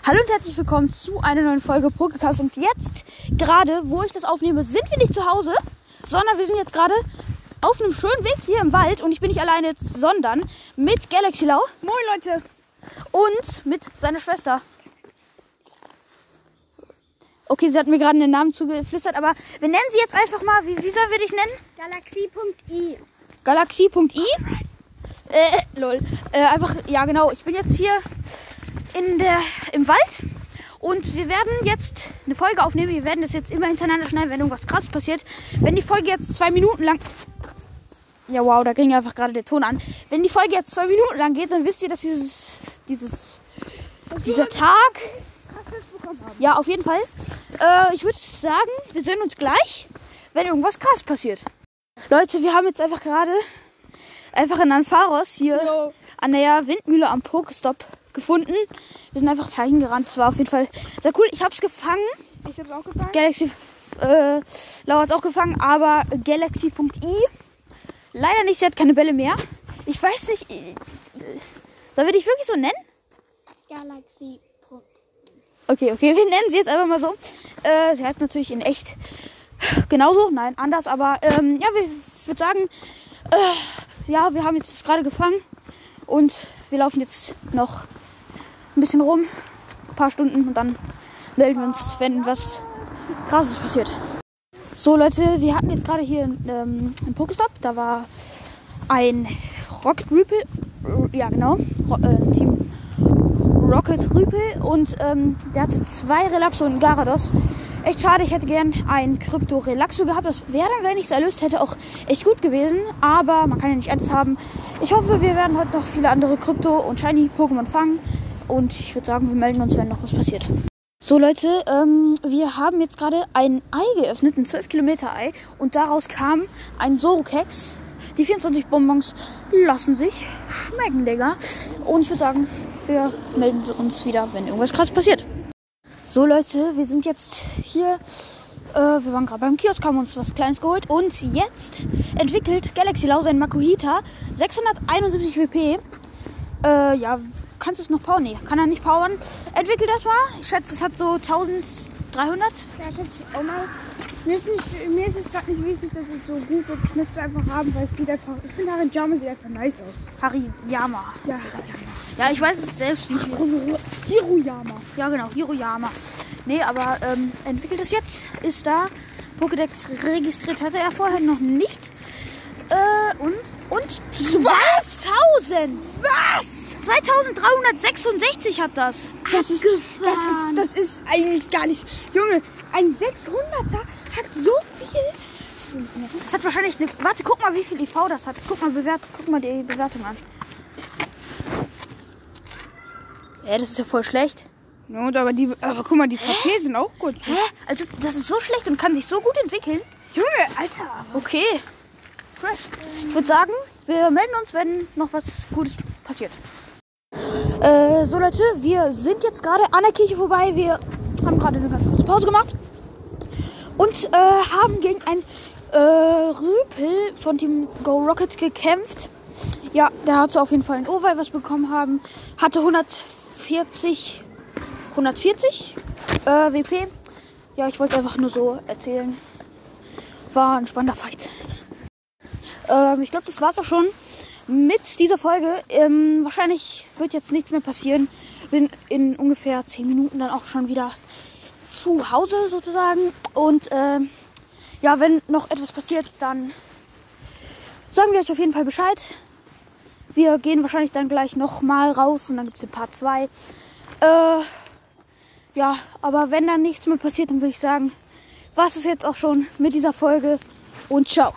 Hallo und herzlich willkommen zu einer neuen Folge Pokécast. Und jetzt, gerade wo ich das aufnehme, sind wir nicht zu Hause, sondern wir sind jetzt gerade auf einem schönen Weg hier im Wald. Und ich bin nicht alleine, jetzt, sondern mit Galaxy Lau Moin Leute. und mit seiner Schwester. Okay, sie hat mir gerade einen Namen zugeflüstert, aber wir nennen sie jetzt einfach mal, wie, wie sollen wir dich nennen? Galaxie.i. Galaxie.i. Äh, lol. Äh, einfach, ja genau, ich bin jetzt hier in der, im Wald und wir werden jetzt eine Folge aufnehmen. Wir werden das jetzt immer hintereinander schneiden, wenn irgendwas krasses passiert. Wenn die Folge jetzt zwei Minuten lang... Ja, wow, da ging einfach gerade der Ton an. Wenn die Folge jetzt zwei Minuten lang geht, dann wisst ihr, dass dieses, dieses, dieser Tag... Ja, auf jeden Fall. Äh, ich würde sagen, wir sehen uns gleich, wenn irgendwas krass passiert. Leute, wir haben jetzt einfach gerade einfach in Anfaros hier Jo. an der Windmühle am Pokestop gefunden. Wir sind einfach dahin gerannt. Das war auf jeden Fall sehr cool. Ich habe es gefangen. Ich hab's auch gefangen. Galaxy äh, Lau hat es auch gefangen, aber Galaxy.i leider nicht. Sie hat keine Bälle mehr. Ich weiß nicht. äh, Sollen wir dich wirklich so nennen? Galaxie. Okay, okay, wir nennen sie jetzt einfach mal so. Äh, sie heißt natürlich in echt genauso, nein, anders, aber ähm, ja, wir- ich würde sagen, äh, ja, wir haben jetzt das gerade gefangen und wir laufen jetzt noch ein bisschen rum, ein paar Stunden und dann melden wir uns, wenn was krasses passiert. So Leute, wir hatten jetzt gerade hier ähm, einen Pokestop, da war ein Rocket Rüpel, ja genau, Ro äh, Team Rocket Rüpel und ähm, der hatte zwei Relaxo und Garados. Echt schade, ich hätte gern ein Krypto Relaxo gehabt. Das wäre dann, wenn ich es erlöst hätte, auch echt gut gewesen. Aber man kann ja nicht alles haben. Ich hoffe, wir werden heute noch viele andere Krypto- und Shiny-Pokémon fangen. Und ich würde sagen, wir melden uns, wenn noch was passiert. So Leute, ähm, wir haben jetzt gerade ein Ei geöffnet, ein 12 Kilometer Ei. Und daraus kam ein Sorokex. Die 24 Bonbons lassen sich schmecken, Digga. Und ich würde sagen, wir melden uns wieder, wenn irgendwas krass passiert. So Leute, wir sind jetzt hier. Äh, wir waren gerade beim Kiosk, haben uns was Kleines geholt. Und jetzt entwickelt Galaxy Lau sein Makuhita 671 WP. Äh, ja, kannst du es noch powern? Nee, kann er nicht powern. Entwickelt das mal. Ich schätze, es hat so 1300. Ja, ich auch mal. Mir ist, nicht, mir ist es gerade nicht wichtig, dass es so gut. Ich möchte es einfach haben, weil es sieht einfach. Ich finde Harinjama sieht einfach nice aus. Hariyama. Ja. Ja, ich weiß es selbst nicht. Hiruyama. Ja, genau, Hiroyama. Nee, aber ähm, entwickelt es jetzt, ist da. Pokédex registriert hatte er vorher noch nicht. Äh, und, und 2000! Was? 2366 hat das. Das ist, das ist, das ist eigentlich gar nicht. Junge, ein 600er hat so viel. Das hat wahrscheinlich eine. Warte, guck mal, wie viel IV das hat. Guck mal, bewert, guck mal die Bewertung an. Ja, das ist ja voll schlecht. Ja, und aber die, aber guck mal, die VP sind auch gut. Hä? Also, das ist so schlecht und kann sich so gut entwickeln. Junge, Alter. Okay. Fresh. Ich würde sagen, wir melden uns, wenn noch was Gutes passiert. Äh, so Leute, wir sind jetzt gerade an der Kirche vorbei. Wir haben gerade eine ganz kurze Pause gemacht. Und äh, haben gegen ein äh, Rüpel von Team Go Rocket gekämpft. Ja, der hat so auf jeden Fall ein Oval was bekommen haben. Hatte 140, 140 äh, WP. Ja, ich wollte einfach nur so erzählen. War ein spannender Fight. Ähm, ich glaube, das war's auch schon mit dieser Folge. Ähm, wahrscheinlich wird jetzt nichts mehr passieren. Bin in ungefähr 10 Minuten dann auch schon wieder zu Hause sozusagen. Und ähm, ja, wenn noch etwas passiert, dann sagen wir euch auf jeden Fall Bescheid. Wir gehen wahrscheinlich dann gleich nochmal raus und dann gibt es den Part 2. Äh, ja, aber wenn dann nichts mehr passiert, dann würde ich sagen, war es jetzt auch schon mit dieser Folge und ciao.